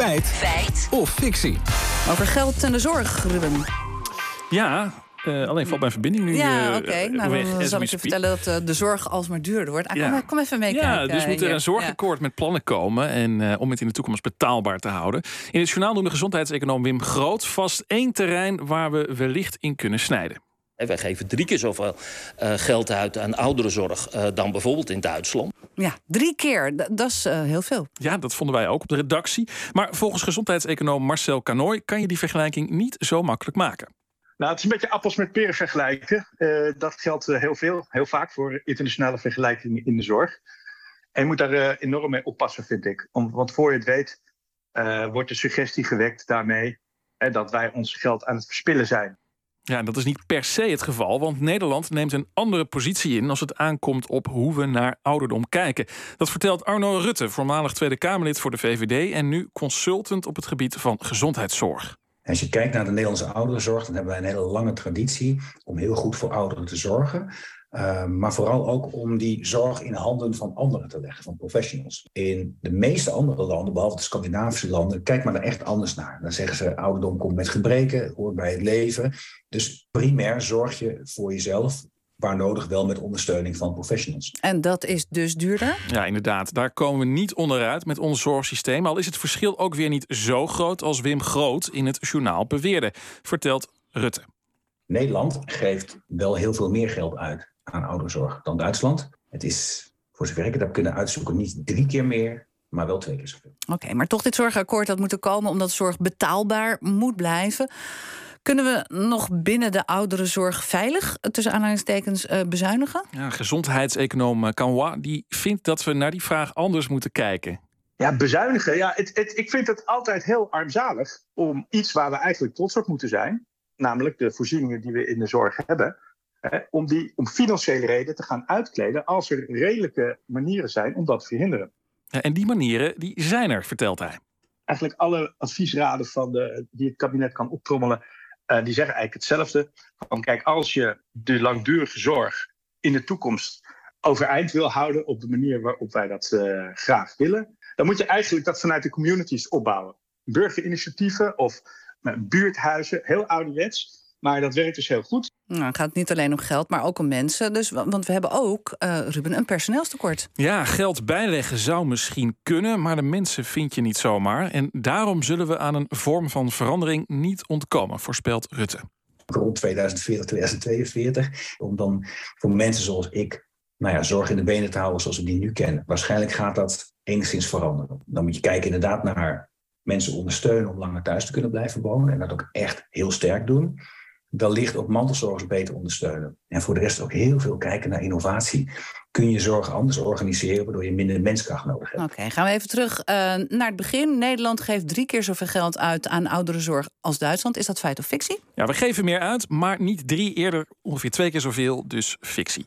Feit. Feit. Of fictie. Over geld en de zorg, Ruben. Ja, uh, alleen valt mijn verbinding nu Ja, uh, oké. Okay. Nou, weg. dan zal ik je vertellen dat uh, de zorg alsmaar duurder wordt. Ah, Ja. kom, kom even meekijken. Ja, dus moet er hier. een zorgakkoord met plannen komen en, eh, om het in de toekomst betaalbaar te houden. In het journaal noemde gezondheidseconoom Wim Groot vast één terrein waar we wellicht in kunnen snijden. En wij geven drie keer zoveel eh, geld uit aan ouderenzorg eh, dan bijvoorbeeld in Duitsland. Ja. drie keer. D- dat is eh, heel veel. Ja, dat vonden wij ook op de redactie. Maar volgens gezondheidseconoom Marcel Canoy kan je die vergelijking niet zo makkelijk maken. Nou, het is een beetje appels met peren vergelijken. Eh, dat geldt eh, heel veel, heel vaak voor internationale vergelijkingen in de zorg. En je moet daar enorm mee oppassen, vind ik. Om, want voor je het weet, eh, wordt de suggestie gewekt daarmee hè, dat wij ons geld aan het verspillen zijn. Ja, dat is niet per se het geval, want Nederland neemt een andere positie in als het aankomt op hoe we naar ouderdom kijken. Dat vertelt Arno Rutte, voormalig Tweede Kamerlid voor de VVD en nu consultant op het gebied van gezondheidszorg. Als je kijkt naar de Nederlandse ouderenzorg, dan hebben wij een hele lange traditie om heel goed voor ouderen te zorgen. Uh, maar vooral ook om die zorg in handen van anderen te leggen, van professionals. In de meeste andere landen, behalve de Scandinavische landen, kijk maar er echt anders naar. Dan zeggen ze, ouderdom komt met gebreken, hoort bij het leven. Dus primair zorg je voor jezelf, waar nodig wel met ondersteuning van professionals. En dat is dus duurder? Ja, inderdaad. Daar komen we niet onderuit met ons zorgsysteem. Al is het verschil ook weer niet zo groot als Wim Groot in het journaal beweerde, vertelt Rutte. Nederland geeft wel heel veel meer geld uit aan ouderenzorg dan Duitsland. Het is, voor zover ik het heb kunnen uitzoeken, niet drie keer meer, maar wel twee keer zoveel. Oké, maar toch dit zorgakkoord dat moet er komen omdat zorg betaalbaar moet blijven. Kunnen we nog binnen de ouderenzorg veilig, tussen aanhalingstekens, uh, bezuinigen? Ja, gezondheidseconoom Kanwa die vindt dat we naar die vraag anders moeten kijken. Ja, bezuinigen. Ja, het, het, ik vind het altijd heel armzalig om iets waar we eigenlijk trots op moeten zijn, namelijk de voorzieningen die we in de zorg hebben, hè, om die om financiële redenen te gaan uitkleden als er redelijke manieren zijn om dat te verhinderen. En die manieren die zijn er, vertelt hij. Eigenlijk alle adviesraden van de, die het kabinet kan optrommelen, uh, die zeggen eigenlijk hetzelfde. Van, kijk, als je de langdurige zorg in de toekomst overeind wil houden op de manier waarop wij dat uh, graag willen, dan moet je eigenlijk dat vanuit de communities opbouwen. Burgerinitiatieven of uh, buurthuizen, heel ouderwets. Maar dat werkt dus heel goed. Nou, het gaat niet alleen om geld, maar ook om mensen. Dus, want we hebben ook, uh, Ruben, een personeelstekort. Ja, geld bijleggen zou misschien kunnen, maar de mensen vind je niet zomaar. En daarom zullen we aan een vorm van verandering niet ontkomen, voorspelt Rutte. Rond 2040, 2042, om dan voor mensen zoals ik nou ja, zorg in de benen te houden zoals we die nu kennen. Waarschijnlijk gaat dat enigszins veranderen. Dan moet je kijken inderdaad naar mensen ondersteunen om langer thuis te kunnen blijven wonen. En dat ook echt heel sterk doen. Wellicht ook mantelzorgers beter ondersteunen. En voor de rest ook heel veel kijken naar innovatie. Kun je zorg anders organiseren, waardoor je minder menskracht nodig hebt. Oké, okay, gaan we even terug uh, naar het begin. Nederland geeft drie keer zoveel geld uit aan ouderenzorg als Duitsland. Is dat feit of fictie? Ja, we geven meer uit, maar niet drie, eerder ongeveer twee keer zoveel, dus fictie.